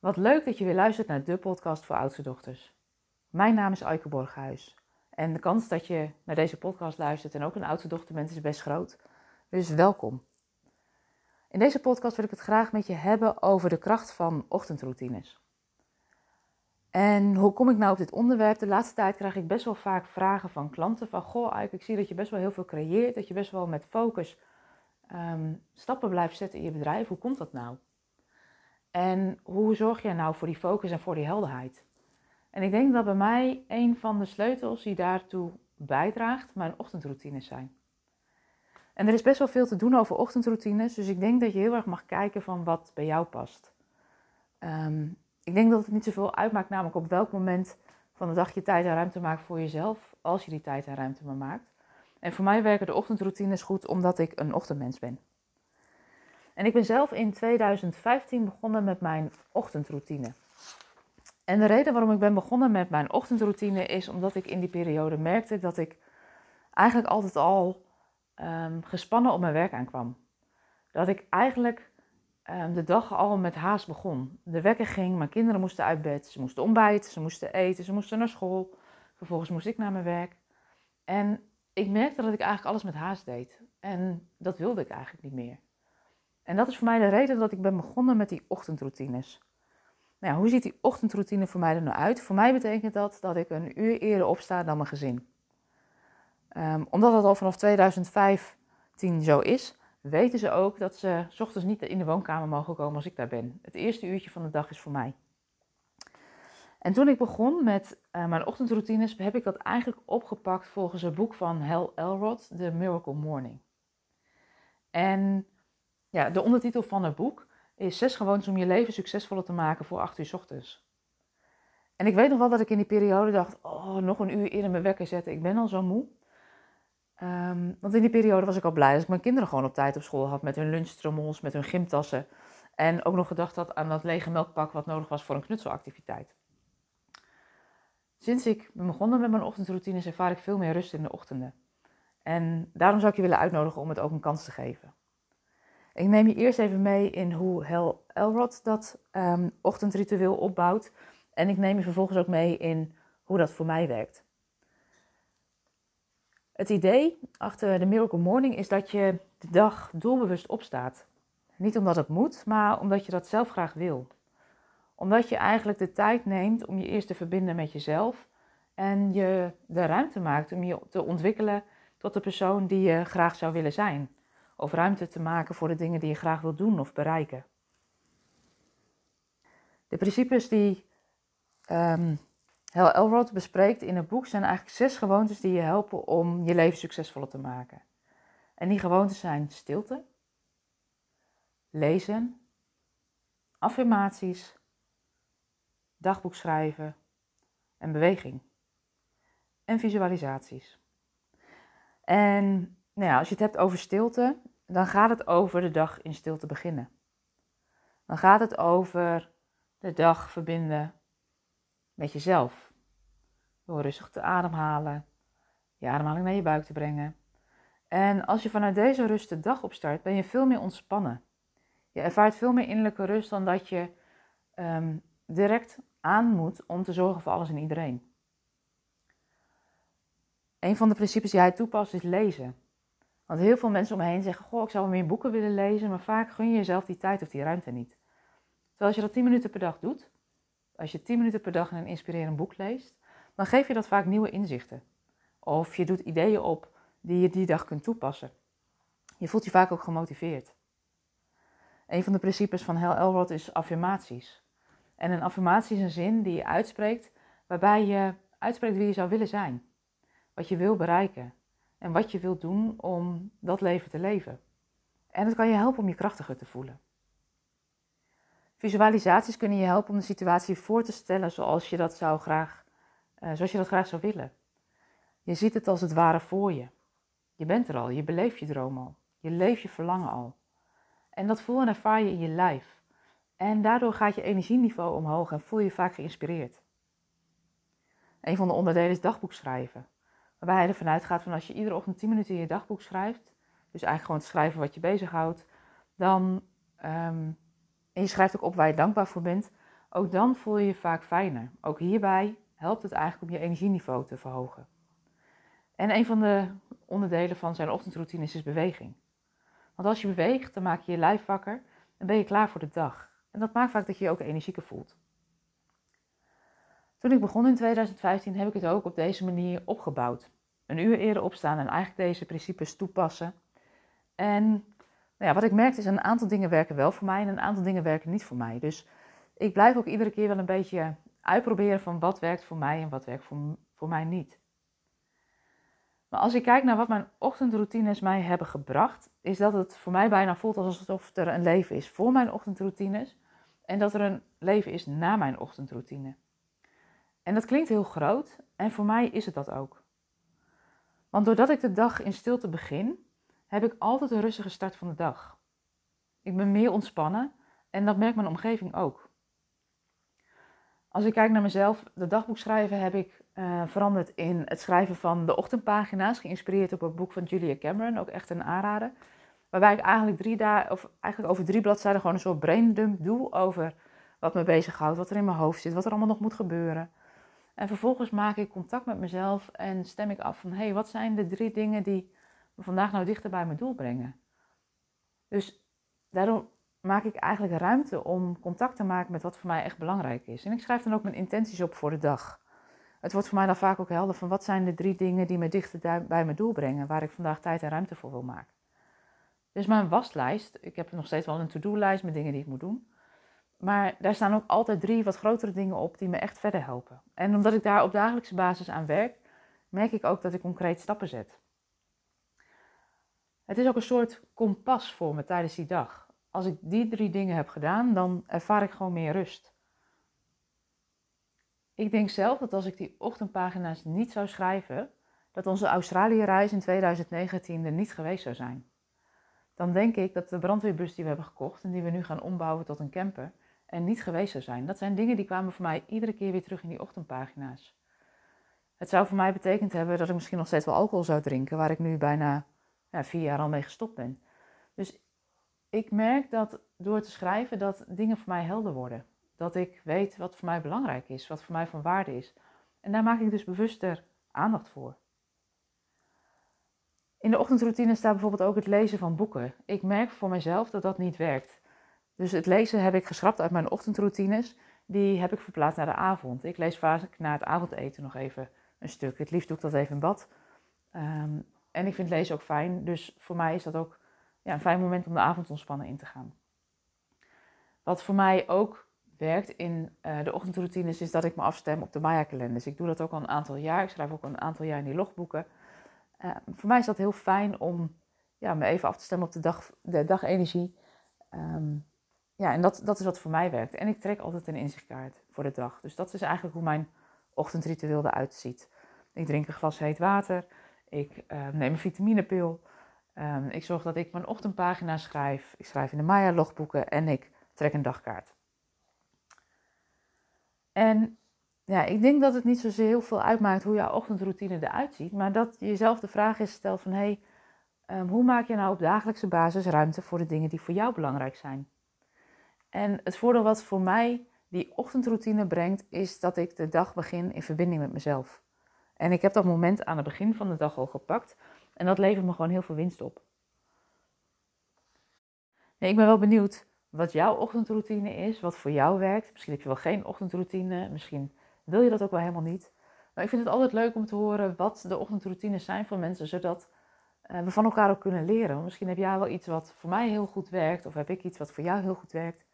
Wat leuk dat je weer luistert naar de podcast voor oudste dochters. Mijn naam is Aike Borghuis en de kans dat je naar deze podcast luistert en ook een oudste dochter bent is best groot. Dus welkom. In deze podcast wil ik het graag met je hebben over de kracht van ochtendroutines. En hoe kom ik nou op dit onderwerp? De laatste tijd krijg ik best wel vaak vragen van klanten van... Goh, Aike, ik zie dat je best wel heel veel creëert, dat je best wel met focus ehm, stappen blijft zetten in je bedrijf. Hoe komt dat nou? En hoe zorg je nou voor die focus en voor die helderheid? En ik denk dat bij mij een van de sleutels die daartoe bijdraagt mijn ochtendroutines zijn. En er is best wel veel te doen over ochtendroutines, dus ik denk dat je heel erg mag kijken van wat bij jou past. Ehm, ik denk dat het niet zoveel uitmaakt, namelijk op welk moment van de dag je tijd en ruimte maakt voor jezelf, als je die tijd en ruimte maar maakt. En voor mij werken de ochtendroutines goed omdat ik een ochtendmens ben. En ik ben zelf in 2015 begonnen met mijn ochtendroutine. En de reden waarom ik ben begonnen met mijn ochtendroutine is omdat ik in die periode merkte dat ik eigenlijk altijd al um, gespannen op mijn werk aankwam. Dat ik eigenlijk um, de dag al met haast begon. De wekker ging, mijn kinderen moesten uit bed, ze moesten ontbijten, ze moesten eten, ze moesten naar school. Vervolgens moest ik naar mijn werk. En ik merkte dat ik eigenlijk alles met haast deed. En dat wilde ik eigenlijk niet meer. En dat is voor mij de reden dat ik ben begonnen met die ochtendroutines. Nou, hoe ziet die ochtendroutine voor mij er nou uit? Voor mij betekent dat dat ik een uur eerder opsta dan mijn gezin. Um, omdat dat al vanaf 2015 zo is, weten ze ook dat ze s ochtends niet in de woonkamer mogen komen als ik daar ben. Het eerste uurtje van de dag is voor mij. En toen ik begon met uh, mijn ochtendroutines, heb ik dat eigenlijk opgepakt volgens het boek van Hal Elrod, The Miracle Morning. En ja, de ondertitel van het boek is Zes gewoontes om je leven succesvoller te maken voor 8 uur s ochtends. En ik weet nog wel dat ik in die periode dacht, oh, nog een uur eerder mijn wekker zetten, ik ben al zo moe. Um, want in die periode was ik al blij dat ik mijn kinderen gewoon op tijd op school had met hun lunchtrommels, met hun gymtassen. En ook nog gedacht had aan dat lege melkpak wat nodig was voor een knutselactiviteit. Sinds ik ben begonnen met mijn ochtendroutines ervaar ik veel meer rust in de ochtenden. En daarom zou ik je willen uitnodigen om het ook een kans te geven. Ik neem je eerst even mee in hoe Hel Elrod dat um, ochtendritueel opbouwt. En ik neem je vervolgens ook mee in hoe dat voor mij werkt. Het idee achter de Miracle Morning is dat je de dag doelbewust opstaat. Niet omdat het moet, maar omdat je dat zelf graag wil. Omdat je eigenlijk de tijd neemt om je eerst te verbinden met jezelf en je de ruimte maakt om je te ontwikkelen tot de persoon die je graag zou willen zijn of ruimte te maken voor de dingen die je graag wilt doen of bereiken. De principes die um, Hal Elrod bespreekt in het boek zijn eigenlijk zes gewoontes die je helpen om je leven succesvoller te maken. En die gewoontes zijn stilte, lezen, affirmaties, dagboek schrijven en beweging. En visualisaties. En nou ja, als je het hebt over stilte, dan gaat het over de dag in stilte beginnen. Dan gaat het over de dag verbinden met jezelf. Door rustig te ademhalen, je ademhaling naar je buik te brengen. En als je vanuit deze rust de dag opstart, ben je veel meer ontspannen. Je ervaart veel meer innerlijke rust dan dat je um, direct aan moet om te zorgen voor alles en iedereen. Een van de principes die hij toepast is lezen. Want heel veel mensen om me heen zeggen: Goh, ik zou meer boeken willen lezen, maar vaak gun je jezelf die tijd of die ruimte niet. Terwijl als je dat 10 minuten per dag doet, als je 10 minuten per dag een inspirerend boek leest, dan geef je dat vaak nieuwe inzichten. Of je doet ideeën op die je die dag kunt toepassen. Je voelt je vaak ook gemotiveerd. Een van de principes van Hal Elrod is affirmaties. En een affirmatie is een zin die je uitspreekt waarbij je uitspreekt wie je zou willen zijn. Wat je wil bereiken en wat je wilt doen om dat leven te leven. En het kan je helpen om je krachtiger te voelen. Visualisaties kunnen je helpen om de situatie voor te stellen zoals je dat, zou graag, uh, zoals je dat graag zou willen. Je ziet het als het ware voor je. Je bent er al, je beleeft je droom al, je leeft je verlangen al. En dat voel en ervaar je in je lijf. En daardoor gaat je energieniveau omhoog en voel je vaak geïnspireerd. Een van de onderdelen is dagboek schrijven. Waarbij hij ervan uitgaat van als je iedere ochtend 10 minuten in je dagboek schrijft, dus eigenlijk gewoon schrijven wat je bezighoudt, dan, um, en je schrijft ook op waar je dankbaar voor bent, ook dan voel je je vaak fijner. Ook hierbij helpt het eigenlijk om je energieniveau te verhogen. En een van de onderdelen van zijn ochtendroutines is beweging. Want als je beweegt, dan maak je je lijf wakker en ben je klaar voor de dag. En dat maakt vaak dat je je ook energieker voelt. Toen ik begon in 2015 heb ik het ook op deze manier opgebouwd. Een uur eerder opstaan en eigenlijk deze principes toepassen. En nou ja, wat ik merkte is een aantal dingen werken wel voor mij en een aantal dingen werken niet voor mij. Dus ik blijf ook iedere keer wel een beetje uitproberen van wat werkt voor mij en wat werkt voor, voor mij niet. Maar als ik kijk naar wat mijn ochtendroutines mij hebben gebracht, is dat het voor mij bijna voelt alsof er een leven is voor mijn ochtendroutines en dat er een leven is na mijn ochtendroutine. En dat klinkt heel groot en voor mij is het dat ook. Want doordat ik de dag in stilte begin, heb ik altijd een rustige start van de dag. Ik ben meer ontspannen en dat merkt mijn omgeving ook. Als ik kijk naar mezelf, de dagboek schrijven heb ik uh, veranderd in het schrijven van de ochtendpagina's, geïnspireerd op het boek van Julia Cameron, ook echt een aanrader. Waarbij ik eigenlijk, of eigenlijk over drie bladzijden gewoon een soort braindump doe over wat me bezighoudt, wat er in mijn hoofd zit, wat er allemaal nog moet gebeuren. En vervolgens maak ik contact met mezelf en stem ik af van, hé, hey, wat zijn de drie dingen die me vandaag nou dichter bij mijn doel brengen? Dus daarom maak ik eigenlijk ruimte om contact te maken met wat voor mij echt belangrijk is. En ik schrijf dan ook mijn intenties op voor de dag. Het wordt voor mij dan vaak ook helder van wat zijn de drie dingen die me dichter bij mijn doel brengen, waar ik vandaag tijd en ruimte voor wil maken. Dus mijn waslijst, ik heb nog steeds wel een to-do-lijst met dingen die ik moet doen. Maar daar staan ook altijd drie wat grotere dingen op die me echt verder helpen. En omdat ik daar op dagelijkse basis aan werk, merk ik ook dat ik concreet stappen zet. Het is ook een soort kompas voor me tijdens die dag. Als ik die drie dingen heb gedaan, dan ervaar ik gewoon meer rust. Ik denk zelf dat als ik die ochtendpagina's niet zou schrijven, dat onze Australië-reis in 2019 er niet geweest zou zijn. Dan denk ik dat de brandweerbus die we hebben gekocht en die we nu gaan ombouwen tot een camper, er niet geweest zou zijn. Dat zijn dingen die kwamen voor mij iedere keer weer terug in die ochtendpagina's. Het zou voor mij betekend hebben dat ik misschien nog steeds wel alcohol zou drinken, waar ik nu bijna ja, vier jaar al mee gestopt ben. Dus ik merk dat door te schrijven dat dingen voor mij helder worden. Dat ik weet wat voor mij belangrijk is, wat voor mij van waarde is. En daar maak ik dus bewuster aandacht voor. In de ochtendroutine staat bijvoorbeeld ook het lezen van boeken. Ik merk voor mezelf dat dat niet werkt. Dus het lezen heb ik geschrapt uit mijn ochtendroutines. Die heb ik verplaatst naar de avond. Ik lees vaak na het avondeten nog even een stuk. Het liefst doe ik dat even in bad. Ehm, en ik vind lezen ook fijn. Dus voor mij is dat ook ja, een fijn moment om de avond ontspannen in te gaan. Wat voor mij ook werkt in uh, de ochtendroutines is dat ik me afstem op de Maya-kalenders. Ik doe dat ook al een aantal jaar. Ik schrijf ook al een aantal jaar in die logboeken. Uh, voor mij is dat heel fijn om ja, me even af te stemmen op de, dag, de dagenergie. Um, ja, en dat, dat is wat voor mij werkt. En ik trek altijd een inzichtkaart voor de dag. Dus dat is eigenlijk hoe mijn ochtendritueel eruit ziet. Ik drink een glas heet water. Ik uh, neem een vitaminepil. Um, ik zorg dat ik mijn ochtendpagina schrijf. Ik schrijf in de Maya-logboeken en ik trek een dagkaart. En ja, ik denk dat het niet zozeer heel veel uitmaakt hoe jouw ochtendroutine eruit ziet, maar dat je jezelf de vraag is stelt van hey, um, hoe maak je nou op dagelijkse basis ruimte voor de dingen die voor jou belangrijk zijn? En het voordeel wat voor mij die ochtendroutine brengt, is dat ik de dag begin in verbinding met mezelf. En ik heb dat moment aan het begin van de dag al gepakt en dat levert me gewoon heel veel winst op. Nee, ik ben wel benieuwd wat jouw ochtendroutine is, wat voor jou werkt. Misschien heb je wel geen ochtendroutine, misschien wil je dat ook wel helemaal niet. Maar ik vind het altijd leuk om te horen wat de ochtendroutines zijn voor mensen, zodat uh, we van elkaar ook kunnen leren. Misschien heb jij wel iets wat voor mij heel goed werkt, of heb ik iets wat voor jou heel goed werkt.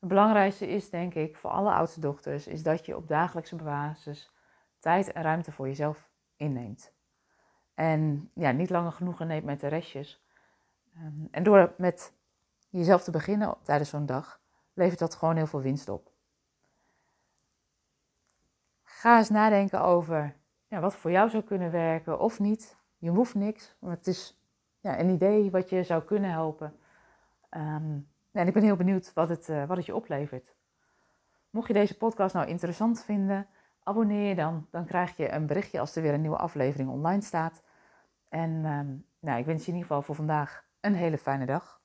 Het belangrijkste is, denk ik, voor alle oudste dochters, is dat je op dagelijkse basis tijd en ruimte voor jezelf inneemt. En ja, niet langer genoegen neemt met de restjes. Um, en door met jezelf te beginnen tijdens zo'n dag, levert dat gewoon heel veel winst op. Ga eens nadenken over ja, wat voor jou zou kunnen werken of niet. Je hoeft niks, maar het is ja, een idee wat je zou kunnen helpen. Um, en ik ben heel benieuwd wat het, uh, wat het je oplevert. Mocht je deze podcast nou interessant vinden, abonneer je dan. Dan krijg je een berichtje als er weer een nieuwe aflevering online staat. En um, nou, ik wens je in ieder geval voor vandaag een hele fijne dag.